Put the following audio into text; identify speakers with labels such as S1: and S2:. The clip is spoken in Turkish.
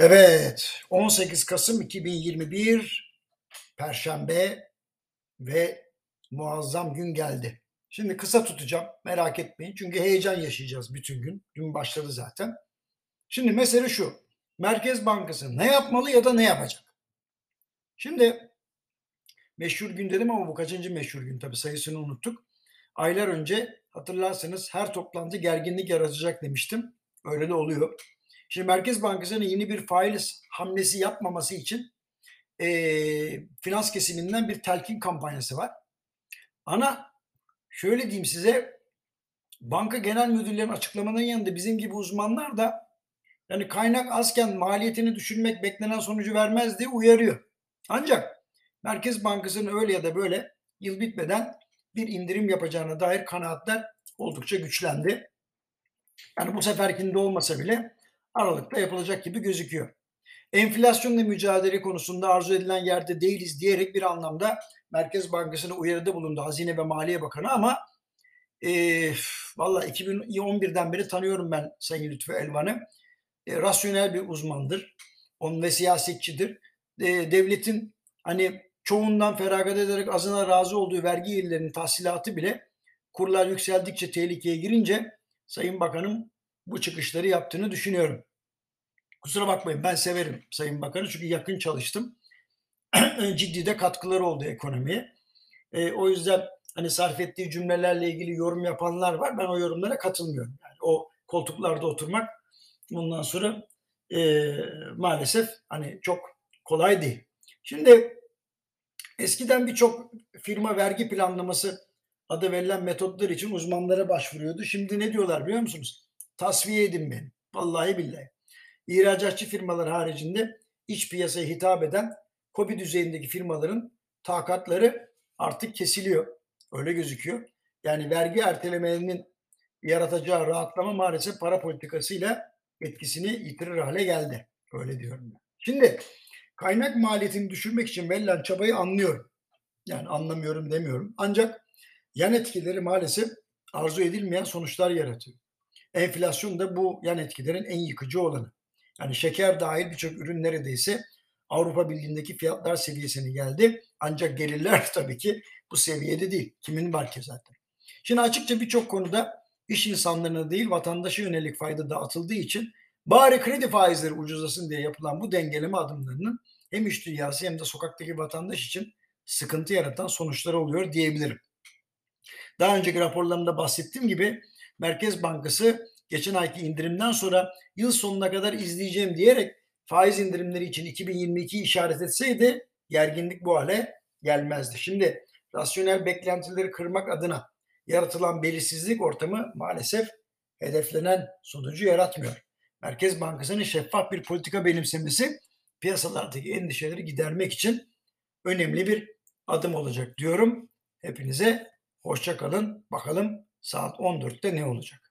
S1: Evet, 18 Kasım 2021 Perşembe ve muazzam gün geldi. Şimdi kısa tutacağım, merak etmeyin. Çünkü heyecan yaşayacağız bütün gün. Dün başladı zaten. Şimdi mesele şu. Merkez Bankası ne yapmalı ya da ne yapacak? Şimdi meşhur gün dedim ama bu kaçıncı meşhur gün tabii sayısını unuttuk. Aylar önce hatırlarsanız her toplantı gerginlik yaratacak demiştim. Öyle de oluyor. Şimdi Merkez Bankası'nın yeni bir faiz hamlesi yapmaması için e, finans kesiminden bir telkin kampanyası var. Ana şöyle diyeyim size banka genel müdürlerinin açıklamaların yanında bizim gibi uzmanlar da yani kaynak azken maliyetini düşürmek beklenen sonucu vermez diye uyarıyor. Ancak Merkez Bankası'nın öyle ya da böyle yıl bitmeden bir indirim yapacağına dair kanaatler oldukça güçlendi. Yani bu seferkinde olmasa bile Aralık'ta yapılacak gibi gözüküyor. Enflasyonla mücadele konusunda arzu edilen yerde değiliz diyerek bir anlamda Merkez Bankası'na uyarıda bulundu Hazine ve Maliye Bakanı ama e, valla 2011'den beri tanıyorum ben Sayın Lütfü Elvan'ı. E, rasyonel bir uzmandır. Onun ve siyasetçidir. E, devletin hani çoğundan feragat ederek azına razı olduğu vergi yerlerinin tahsilatı bile kurlar yükseldikçe tehlikeye girince Sayın Bakanım bu çıkışları yaptığını düşünüyorum. Kusura bakmayın ben severim Sayın Bakanı çünkü yakın çalıştım. Ciddi de katkıları oldu ekonomiye. E, o yüzden hani sarf ettiği cümlelerle ilgili yorum yapanlar var. Ben o yorumlara katılmıyorum. Yani o koltuklarda oturmak bundan sonra e, maalesef hani çok kolay değil. Şimdi eskiden birçok firma vergi planlaması adı verilen metotlar için uzmanlara başvuruyordu. Şimdi ne diyorlar biliyor musunuz? Tasfiye edin beni. Vallahi billahi. İhracatçı firmalar haricinde iç piyasaya hitap eden kobi düzeyindeki firmaların takatları artık kesiliyor. Öyle gözüküyor. Yani vergi ertelemelerinin yaratacağı rahatlama maalesef para politikasıyla etkisini yitirir hale geldi. Öyle diyorum ben. Şimdi kaynak maliyetini düşürmek için verilen çabayı anlıyorum. Yani anlamıyorum demiyorum. Ancak yan etkileri maalesef arzu edilmeyen sonuçlar yaratıyor. Enflasyon da bu yan etkilerin en yıkıcı olanı. Yani şeker dahil birçok ürün neredeyse Avrupa Birliği'ndeki fiyatlar seviyesine geldi. Ancak gelirler tabii ki bu seviyede değil. Kimin var ki zaten. Şimdi açıkça birçok konuda iş insanlarına değil vatandaşa yönelik fayda dağıtıldığı için bari kredi faizleri ucuzlasın diye yapılan bu dengeleme adımlarının hem iş dünyası hem de sokaktaki vatandaş için sıkıntı yaratan sonuçları oluyor diyebilirim. Daha önceki raporlarımda bahsettiğim gibi Merkez Bankası geçen ayki indirimden sonra yıl sonuna kadar izleyeceğim diyerek faiz indirimleri için 2022 işaret etseydi gerginlik bu hale gelmezdi. Şimdi rasyonel beklentileri kırmak adına yaratılan belirsizlik ortamı maalesef hedeflenen sonucu yaratmıyor. Merkez Bankası'nın şeffaf bir politika benimsemesi piyasalardaki endişeleri gidermek için önemli bir adım olacak diyorum. Hepinize hoşça kalın. Bakalım saat 14'te ne olacak?